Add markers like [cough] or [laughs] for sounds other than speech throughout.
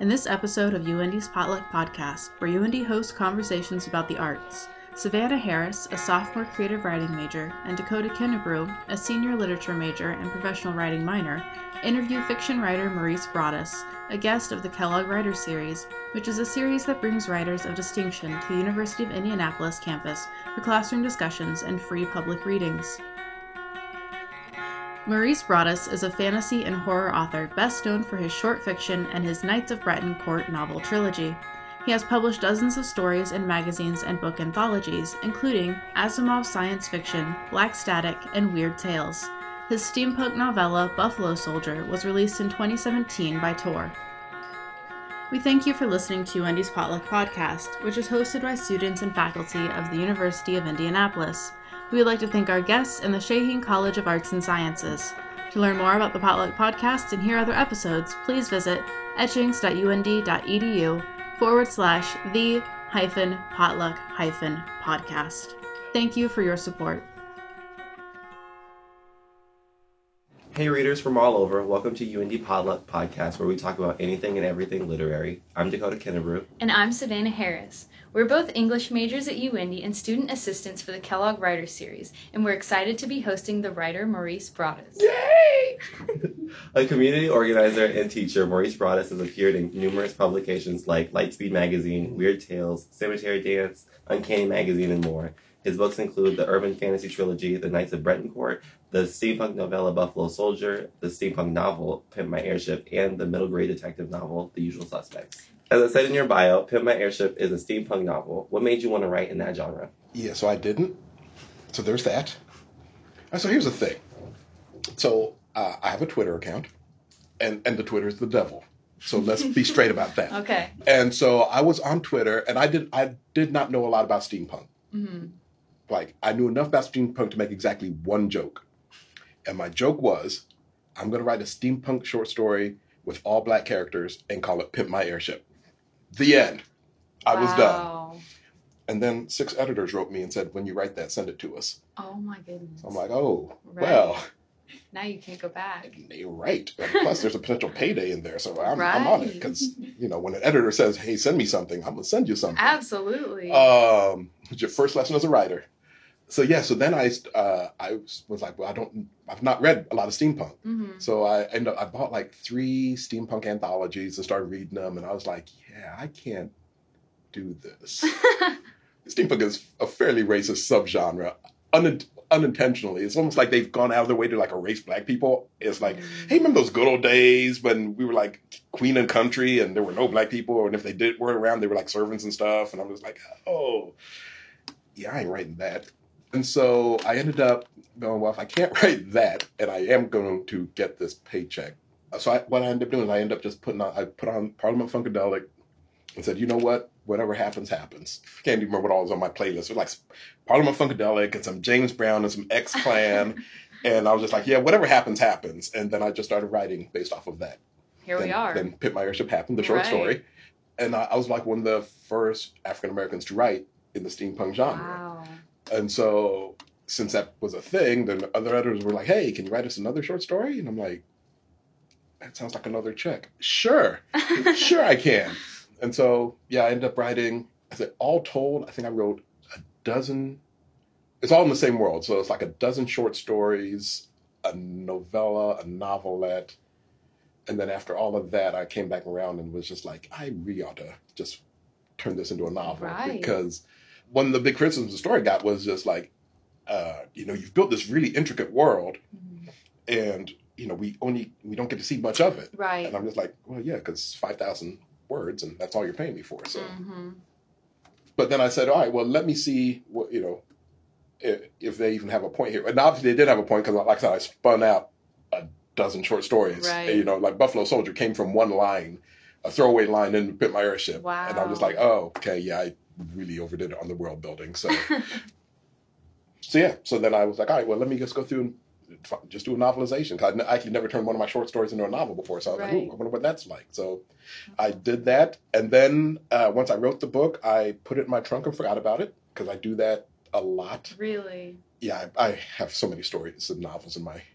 In this episode of UIndy's Potluck Podcast, where UIndy hosts conversations about the arts, Savannah Harris, a sophomore creative writing major, and Dakota Kennebrew, a senior literature major and professional writing minor, interview fiction writer Maurice Broaddus, a guest of the Kellogg Writer Series, which is a series that brings writers of distinction to the University of Indianapolis campus for classroom discussions and free public readings. Maurice Broaddus is a fantasy and horror author best known for his short fiction and his Knights of Breton Court novel trilogy. He has published dozens of stories in magazines and book anthologies, including Asimov's science fiction, Black Static, and Weird Tales. His steampunk novella, Buffalo Soldier, was released in 2017 by Tor. We thank you for listening to UIndy's Potluck Podcast, which is hosted by students and faculty of the University of Indianapolis. We would like to thank our guests and the Shaheen College of Arts and Sciences. To learn more about the Potluck Podcast and hear other episodes, please visit etchings.uindy.edu forward slash the hyphen potluck hyphen podcast. Thank you for your support. Hey, readers from all over. Welcome to UIndy Potluck Podcast, where we talk about anything and everything literary. I'm Dakota Kennebrew. And I'm Savannah Harris. We're both English majors at UIndy and student assistants for the Kellogg Writer Series, and we're excited to be hosting the writer Maurice Broaddus. Yay! [laughs] a community organizer and teacher, Maurice Broaddus has appeared in numerous publications like Lightspeed Magazine, Weird Tales, Cemetery Dance, Uncanny Magazine, and more. His books include the urban fantasy trilogy, The Knights of Breton Court, the steampunk novella Buffalo Soldier, the steampunk novel Pimp My Airship, and the middle grade detective novel The Usual Suspects. As I said in your bio, Pimp My Airship is a steampunk novel. What made you want to write in that genre? Yeah, so I didn't. So there's that. So here's the thing. So uh, I have a Twitter account, and and the Twitter is the devil. So let's be [laughs] straight about that. Okay. And so I was on Twitter, and I did I did not know a lot about steampunk. Mm-hmm. Like I knew enough about steampunk to make exactly one joke, and my joke was, I'm going to write a steampunk short story with all black characters and call it Pimp My Airship. The end. I was done. Wow. And then six editors wrote me and said, when you write that, send it to us. Oh my goodness. So I'm like, oh, Right. well, now you can't go back. you're right. Plus, there's a potential payday in there, so I'm, I'm on it Right. because you know when an editor says, "Hey, send me something," I'm gonna send you something. Absolutely. Um, it's your first lesson as a writer. So yeah, so then I uh, I was, like, well, I don't, I've not read a lot of steampunk, mm-hmm. so I ended up, I bought like three steampunk anthologies and started reading them, and I was like, yeah, I can't do this. [laughs] steampunk is a fairly racist subgenre, un- unintentionally. It's almost like they've gone out of their way to like erase black people. It's like, hey, remember those good old days when we were like queen and country and there were no black people, and if they did were around, they were like servants and stuff. And I was like, oh, yeah, I ain't writing that. And so I ended up going, well, if I can't [laughs] write that, and I am going to get this paycheck. So I, what I ended up doing is I ended up just putting on, I put on Parliament Funkadelic and said, you know what? Whatever happens, happens. I can't even remember what all was on my playlist. It was like Parliament Funkadelic and some James Brown and some X Clan. [laughs] and I was just like, yeah, whatever happens, happens. And then I just started writing based off of that. Here then, we are. Then Pimp My Airship happened, the short Right. story. And I, I was like one of the first African Americans to write in the steampunk genre. wow. And so, since that was a thing, then other editors were like, "Hey, can you write us another short story?" And I'm like, "That sounds like another check." Sure, [laughs] sure, I can. And so, yeah, I ended up writing. I said, all told, I think I wrote a dozen. It's all in the same world, so it's like a dozen short stories, a novella, a novelette, and then after all of that, I came back around and was just like, I really ought to just turn this into a novel Right. because one of the big criticisms the story got was just like, uh, you know, you've built this really intricate world, Mhm. and you know, we only we don't get to see much of it. Right. And I'm just like, well, yeah, because five thousand words, and that's all you're paying me for. So, hmm but then I said, all right, well, let me see what you know, if, if they even have a point here. And obviously, they did have a point because, like I said, I spun out a dozen short stories. Right. You know, like Buffalo Soldier came from one line, a throwaway line in Pimp My Airship, Wow. and I'm just like, oh, okay, yeah, I really overdid it on the world building. So, [laughs] so yeah, so then I was like, all right, well, let me just go through and just do a novelization. 'Cause I'd n- actually never turned one of my short stories into a novel before, so I was like, Right. ooh, I wonder what that's like. So I did that, and then uh, once I wrote the book, I put it in my trunk and forgot about it because I do that a lot. really. Yeah, I, I have so many stories and novels in my. [laughs]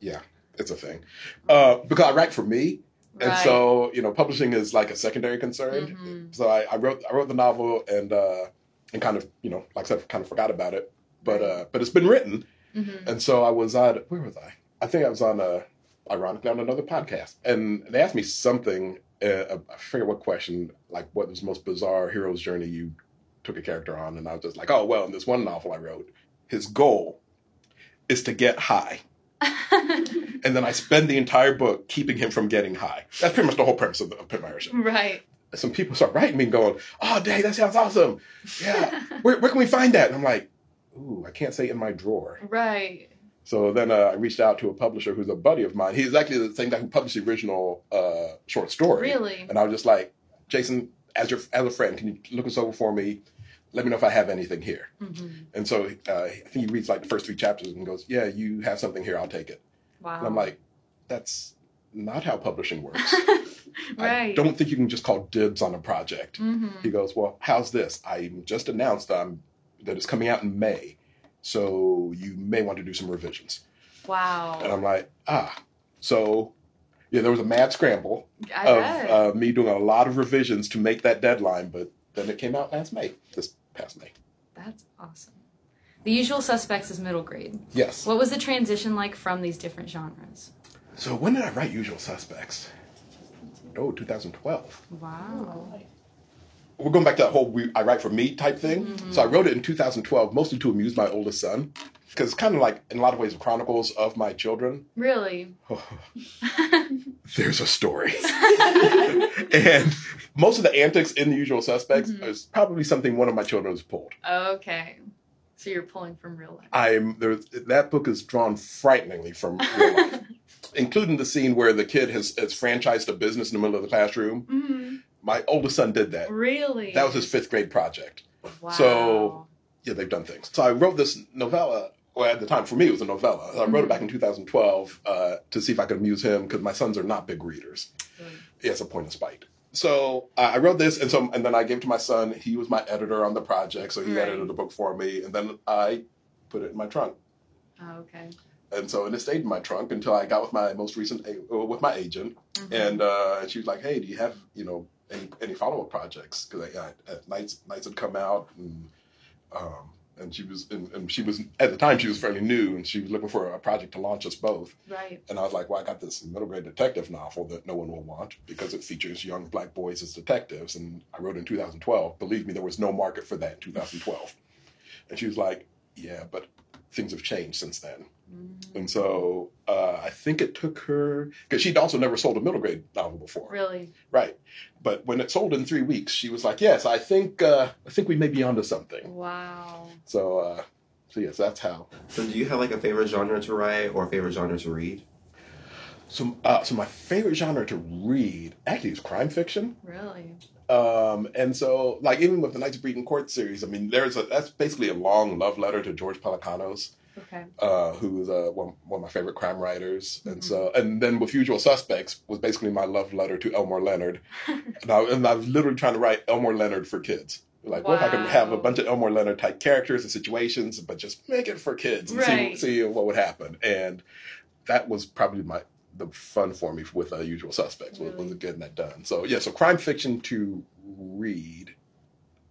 Yeah, it's a thing. Uh, because I write for me, And so, you know, publishing is like a secondary concern. Mhm. So I, I wrote I wrote the novel and uh, and kind of you know like I said kind of forgot about it, but Right. uh, but it's been written, Mhm. and so I was on where was I? I think I was on a ironically on another podcast, and they asked me something. Uh, I forget what question, like what was the most bizarre hero's journey you took a character on, and I was just like, oh well, in this one novel I wrote, his goal is to get high. [laughs] And then I spend the entire book keeping him from getting high. That's pretty much the whole premise of, the, of Airship. right. Some people start writing me going, "Oh, dang, that sounds awesome! Yeah, [laughs] where, where can we find that?" And I'm like, "Ooh, I can't say in my drawer." right. So then uh, I reached out to a publisher who's a buddy of mine. He's actually the same guy who published the original uh, short story. Really. And I was just like, "Jason, as your as a friend, can you look this over for me? Let me know if I have anything here." hmm And so uh, I think he reads like the first three chapters and goes, "Yeah, you have something here. I'll take it." Wow. And I'm like, "That's not how publishing works." [laughs] right. I don't think you can just call dibs on a project. hmm He goes, "Well, how's this? I just announced that I'm that it's coming out in May, so you may want to do some revisions." Wow. And I'm like, "Ah." So, yeah, there was a mad scramble I of uh, me doing a lot of revisions to make that deadline, but then it came out last May, this past May. That's awesome. The Usual Suspects is middle grade. Yes. What was the transition like from these different genres? So when did I write Usual Suspects? Oh, 2012. Wow. We're going back to that whole we, I write for me type thing. Mhm. So I wrote it in 2012, mostly to amuse my oldest son, because it's kind of like in a lot of ways chronicles of my children. Really? [laughs] There's a story. [laughs] and most of the antics in the usual suspects Mhm. is probably something one of my children has pulled. okay. So you're pulling from real life. I'm there. That book is drawn frighteningly from real life, [laughs] including the scene where the kid has, has franchised a business in the middle of the classroom. Mhm. My oldest son did that. Really? That was his fifth grade project. Wow. so- Yeah, they've done things. So I wrote this novella. Well, at the time, for me, it was a novella. I wrote it back in 2012 uh, to see if I could amuse him because my sons are not big readers. Really? Yeah, it's a point of spite. So uh, I wrote this, and so and then I gave it to my son. He was my editor on the project, so he Right. edited the book for me, and then I put it in my trunk. Oh, okay. And so and it stayed in my trunk until I got with my most recent uh, with my agent, Mhm. and uh, and she was like, "Hey, do you have you know any any follow up projects?" Because Knights Knights had come out, and um, and she was and, and she was at the time she was fairly new, and she was looking for a project to launch us both. right. And I was like, "Well, I got this middle grade detective novel that no one will want because it features young black boys as detectives." And I wrote in 2012. Believe me, there was no market for that in 2012. and she was like, "Yeah, but things have changed since then." Mhm. And so uh, I think it took her because she'd also never sold a middle grade novel before, Really? right? But when it sold in three weeks, she was like, "Yes, I think uh, I think we may be onto something." Wow. So, uh, so yes, that's how. So, do you have like a favorite genre to write or a favorite genre to read? So, uh, so my favorite genre to read actually is crime fiction. Really? Um, and so, like even with the Knights of Breton Court series, I mean, there's a that's basically a long love letter to George Pelecanos. Okay. uh, who is uh, one, one of my favorite crime writers, and Mhm. so and then with Usual Suspects was basically my love letter to Elmore Leonard, [laughs] and I, and I was literally trying to write Elmore Leonard for kids. Like, what if I could have a bunch of Elmore Leonard type characters and situations, but just make it for kids and Right. see see what would happen, and that was probably my the fun for me with uh, Usual Suspects was, was getting that done. So yeah, so crime fiction to read.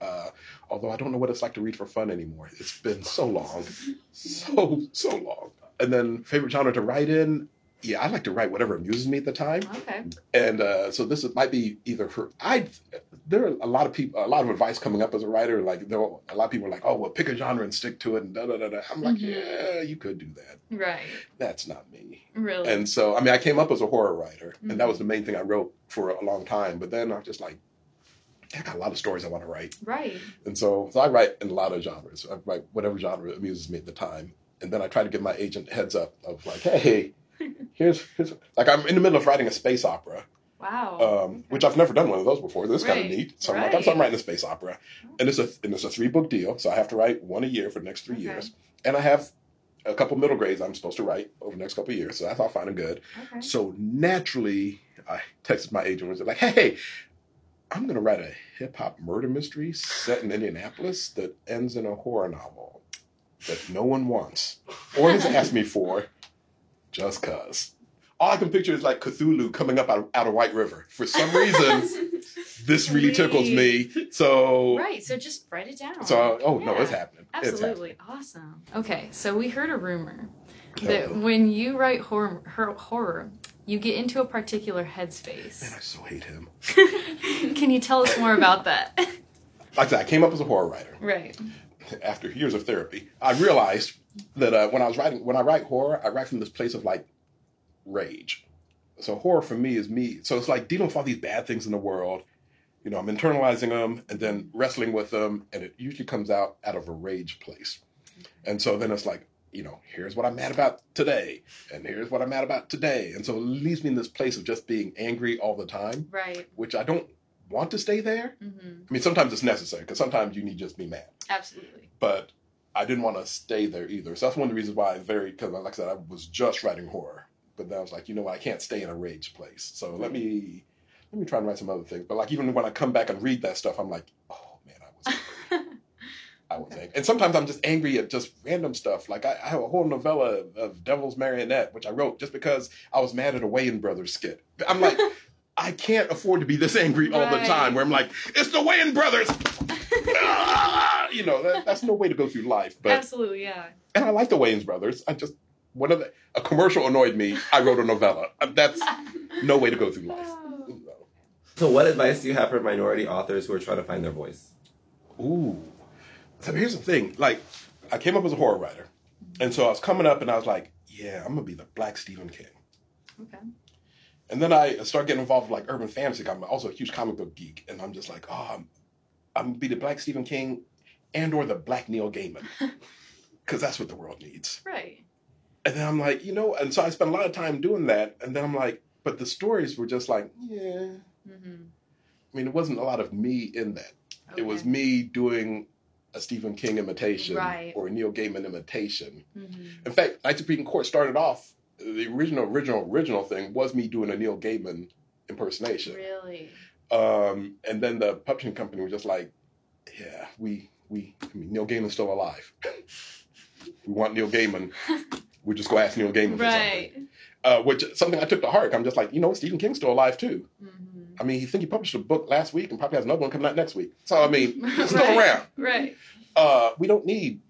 Uh, although I don't know what it's like to read for fun anymore. It's been so long, so so long. And then favorite genre to write in. Yeah, I like to write whatever amuses me at the time. Okay. And uh, so this is, might be either for I. There are a lot of people, a lot of advice coming up as a writer. Like there, are, a lot of people are like, "Oh, well, pick a genre and stick to it." And da da da da. I'm like, Mhm. yeah, you could do that. Right. That's not me. Really? And so, I mean, I came up as a horror writer, and that Mhm. was the main thing I wrote for a long time. But then I was just like, I got a lot of stories I want to write. right. And so, so I write in a lot of genres. I write whatever genre amuses me at the time. And then I try to give my agent heads up of like, hey, [laughs] here's, here's like I'm in the middle of writing a space opera, Wow. um, Okay. which I've never done one of those before. This is kind of neat. So I'm like, I'm, so I'm writing a space opera, and it's a and it's a three book deal. So I have to write one a year for the next three Okay. years, and I have a couple middle grades I'm supposed to write over the next couple of years. So that's all fine and good. Okay. So naturally, I texted my agent and was like, "Hey, I'm going to write a hip hop murder mystery set in Indianapolis that ends in a horror novel that no one wants or has asked me for, just cause." all I can picture is like Cthulhu coming up out, out of White River. For some reason, [laughs] this really tickles me. So, right. So just write it down. so oh no, it's happening. It's happening. Absolutely awesome. Okay, so we heard a rumor that Uh-oh. when you write horror, horror, you get into a particular headspace. Man, I so hate him. [laughs] Can you tell us more about that? [laughs] Like I said, I came up as a horror writer. right. after years of therapy, I realized that uh, when I was writing, when I write horror, I write from this place of like rage. So horror for me is me. So it's like dealing with all these bad things in the world. You know, I'm internalizing them and then wrestling with them, and it usually comes out out of a rage place. And so then it's like, you know, here's what I'm mad about today, and here's what I'm mad about today, and so it leaves me in this place of just being angry all the time, Right. which I don't want to stay there. hmm I mean, sometimes it's necessary because sometimes you need just be mad Absolutely. but I didn't want to stay there either. So that's one of the reasons why I varied because like I said, I was just writing horror, but then I was like, you know what, I can't stay in a rage place. So let me let me try and write some other things. But like even when I come back and read that stuff, I'm like, oh man, I was angry. I was angry. And sometimes I'm just angry at just random stuff. Like I, I have a whole novella of, of Devil's Marionette, which I wrote just because I was mad at a Wayans Brothers skit. I'm like. [laughs] I can't afford to be this angry all the time. Where I'm like, it's the Wayans Brothers. You know, that, that's no way to go through life. But Absolutely. Yeah. and I like the Wayans brothers. I just one of the a commercial annoyed me. I wrote a novella. Uh, That's [laughs] no way to go through life. So, what advice do you have for minority authors who are trying to find their voice? Ooh. So here's the thing. Like, I came up as a horror writer, and so I was coming up, and I was like, yeah, I'm gonna be the Black Stephen King. Okay. And then I started getting involved with like urban fantasy. I'm also a huge comic book geek, and I'm just like, oh, I'm, I'm gonna be the Black Stephen King, and or the Black Neil Gaiman, [laughs] because that's what the world needs. Right. And then I'm like, you know, and so I spent a lot of time doing that. And then I'm like, but the stories were just like, yeah. hmm I mean, it wasn't a lot of me in that. It was me doing a Stephen King imitation Right. or a Neil Gaiman imitation. hmm In fact, Night Supreme Court started off, the original, original, original thing was me doing a Neil Gaiman impersonation. Really. Um, and then the publishing company was just like, yeah, we, we, I mean, Neil Gaiman's still alive. [laughs] we want Neil Gaiman. [laughs] We just go ask Neil Gaiman for something. Right. uh, which something I took to heart. I'm just like, you know, Stephen King's still alive too. Mm-hmm. I mean, he think he published a book last week and probably has another one coming out next week. So I mean, [laughs] he's still Right. around. Right. Uh, we don't need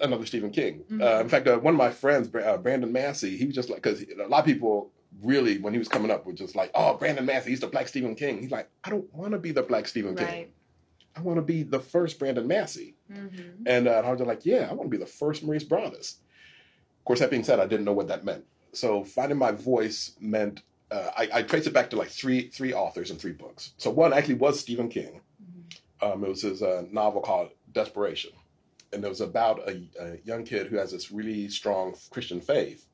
another Stephen King. Uh, Mhm. in fact, uh, one of my friends, uh, Brandon Massey, he was just like, because a lot of people really, when he was coming up, were just like, oh, Brandon Massey, he's the Black Stephen King. He's like, I don't want to be the Black Stephen King. I want to be the first Brandon Massey. hmm And uh, I was like, yeah, I want to be the first Maurice Broaddus. Of course, that being said, I didn't know what that meant. So finding my voice meant uh, I, I traced it back to like three three authors and three books. So one actually was Stephen King. Um, it was his uh, novel called Desperation, and it was about a, a young kid who has this really strong Christian faith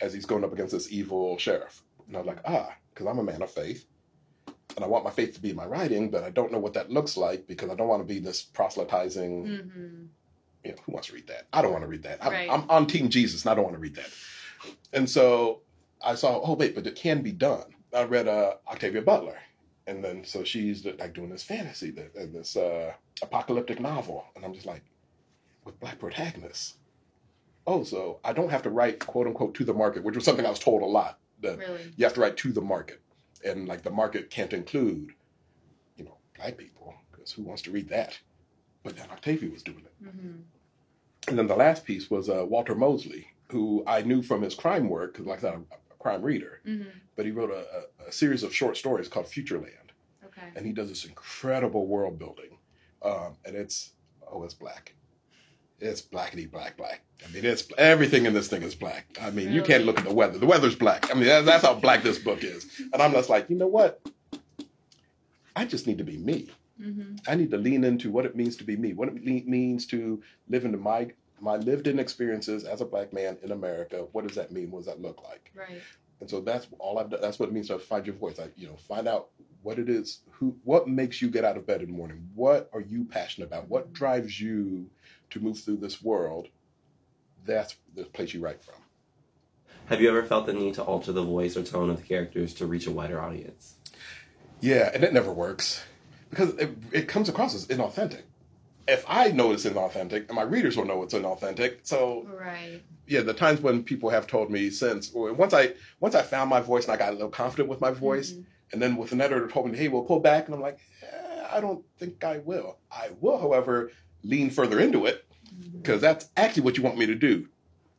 as he's going up against this evil sheriff. And I was like, ah, because I'm a man of faith, and I want my faith to be in my writing, but I don't know what that looks like because I don't want to be this proselytizing hmm you know, who wants to read that? I don't want to read that. I'm, Right. I'm on Team Jesus, and I don't want to read that. And so I saw, oh wait, but it can be done. I read uh, Octavia Butler, and then so she's like doing this fantasy, th- this uh, apocalyptic novel, and I'm just like, with black protagonists. Oh, so I don't have to write quote unquote to the market, which was something I was told a lot. That Really. you have to write to the market, and like the market can't include, you know, black people because who wants to read that? But then Octavia was doing it. hmm And then the last piece was uh, Walter Mosley, who I knew from his crime work, because like I said, I'm a crime reader, hmm but he wrote a, a, a series of short stories called Futureland, Okay. and he does this incredible world building, um, and it's oh, it's black, it's blackety black black. I mean, it's everything in this thing is black. I mean, you can't look at the weather; the weather's black. I mean, that, that's how black this book is. And I'm just like, you know what? I just need to be me. hmm I need to lean into what it means to be me, what it le- means to live into my my lived-in experiences as a black man in America. What does that mean? What does that look like? Right. And so that's all I've done. That's what it means to find your voice. I, you know, find out what it is. Who, what makes you get out of bed in the morning? What are you passionate about? What drives you to move through this world? That's the place you write from. Have you ever felt the need to alter the voice or tone of the characters to reach a wider audience? Yeah, and it never works because it, it comes across as inauthentic. if I know it's inauthentic, and my readers will know it's inauthentic. So Right. yeah, the times when people have told me since once I once I found my voice and I got a little confident with my voice, Mhm. and then with an editor told me, hey, we'll pull back, and I'm like, eh, I don't think I will. I will, however, lean further into it because that's actually what you want me to do.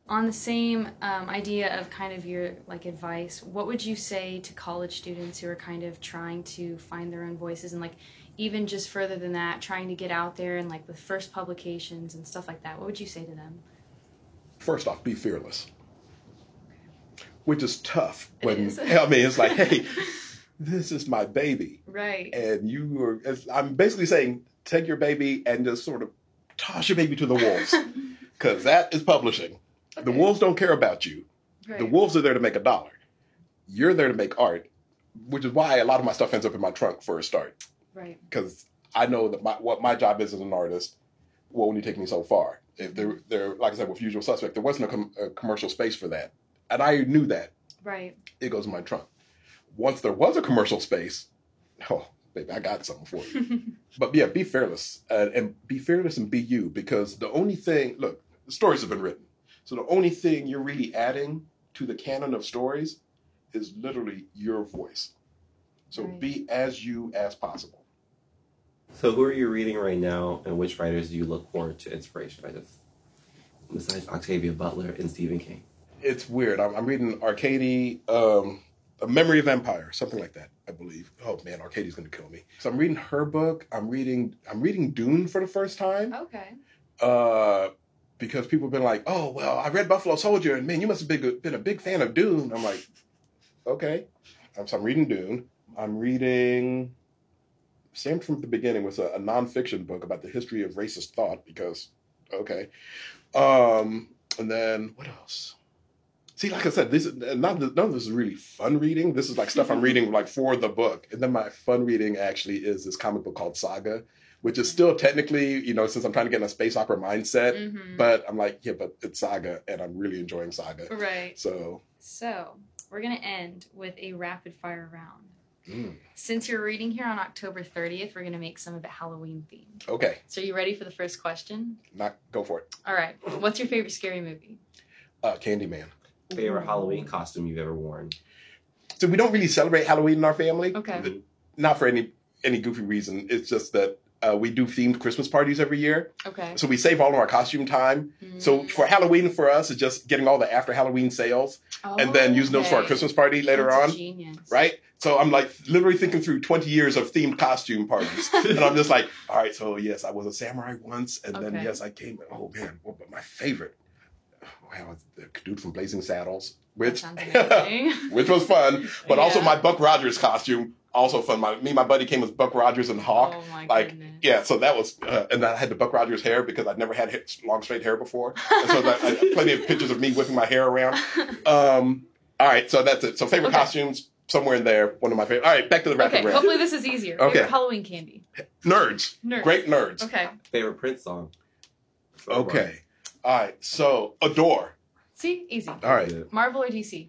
On the same um, idea of kind of your like advice, what would you say to college students who are kind of trying to find their own voices and like even just further than that, trying to get out there and like with first publications and stuff like that? What would you say to them? First off, be fearless, which is tough. When is. [laughs] I mean, it's like, hey, [laughs] this is my baby. Right. and you are i'm basically saying take your baby and just sort of toss your baby to the wolves. [laughs] Because that is publishing. The wolves don't care about you. Right. the wolves are there to make a dollar. You're there to make art which is why a lot of my stuff ends up in my trunk for a start. Right. because i know that my, what my job is as an artist will only take me so far? If there, mm-hmm. there like i said with usual suspect there wasn't a, com- a commercial space for that. And i knew that. Right. it goes in my trunk. Once there was a commercial space oh baby i got something for you [laughs] but yeah, be fearless uh, and be fearless and be you because the only thing, look, the stories have been written. So the only thing you're really adding to the canon of stories is literally your voice. So Right. be as you as possible. So who are you reading right now, and which writers do you look forward to inspiration by this? Besides Octavia Butler and Stephen King. It's weird. I'm, I'm reading Arcady, um, A Memory of Empire, something like that, I believe. Oh man, Arkady's gonna kill me. So I'm reading her book. I'm reading I'm reading Dune for the first time. okay. uh, because people have been like, "Oh, well, I read Buffalo Soldier, and man, you must have been, been a big fan of Dune." I'm like, "Okay." Um, so I'm reading Dune. I'm reading. Stamped from the beginning was a, a nonfiction book about the history of racist thought. Because, okay, um, and then what else? See, like I said, this is not none of this is really fun reading. This is like stuff I'm reading like for the book, and then my fun reading actually is this comic book called Saga, which is still technically, you know, since I'm trying to get in a space opera mindset, Mm-hmm. but I'm like, yeah, but it's Saga, and I'm really enjoying Saga. Right. So, So we're gonna end with a rapid fire round. mm, Since you're reading here on October 30th, we're gonna make some of it Halloween themed. okay, So are you ready for the first question? not go for it. All right. What's your favorite scary movie? Uh, Candyman. Favorite Halloween costume you've ever worn? So we don't really celebrate Halloween in our family. Okay. Not for any any goofy reason. It's just that uh, we do themed Christmas parties every year, Okay. so we save all of our costume time. So Mm. for Halloween for us, it's just getting all the after Halloween sales and then using those for our Christmas party later That's on. Genius. right? So I'm like literally thinking through 20 years of themed costume parties, [laughs] and I'm just like, all right, so yes, I was a samurai once, and then yes, I came. Oh man, well, but my favorite, well, the dude from Blazing Saddles, which That sounds [laughs] amazing. which was fun, but also my Buck Rogers costume, also fun. My me and my buddy came as Buck Rogers and Hawk. Oh my like, goodness. Yeah, so that was, uh, and I had the Buck Rogers hair because I'd never had ha- long straight hair before, and so that, I had [laughs] plenty of pictures of me whipping my hair around. Um, all right, so that's it. So favorite Okay. costumes, somewhere in there, one of my favorite. All right, back to the rapid okay. round. Hopefully this is easier. Okay. Favorite Halloween candy. Nerds, Nerds. great nerds. Okay. Favorite Prince song? Okay. All right, so adore. See, easy. All right, Yeah. Marvel or DC?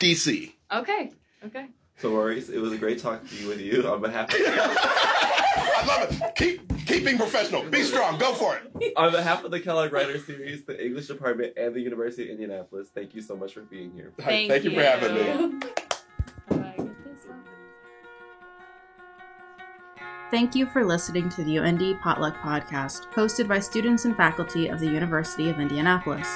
DC. Okay. Okay. So Maurice, it was a great talk to you with you on behalf of [laughs] I love it. Keep keep being professional. Be strong. Go for it. on behalf of the Kellogg Writer Series, the English Department, and the University of Indianapolis. Thank you so much for being here. All right, thank you for having me. Thank you for listening to the UIndy Potluck Podcast, hosted by students and faculty of the University of Indianapolis.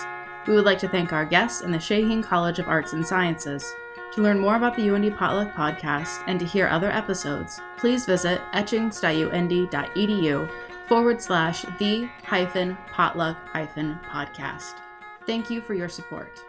We would like to thank our guests and the Shaheen College of Arts and Sciences. To learn more about the UIndy Potluck Podcast and to hear other episodes, please visit etchings.uindy.edu forward slash the hyphen potluck hyphen podcast. Thank you for your support.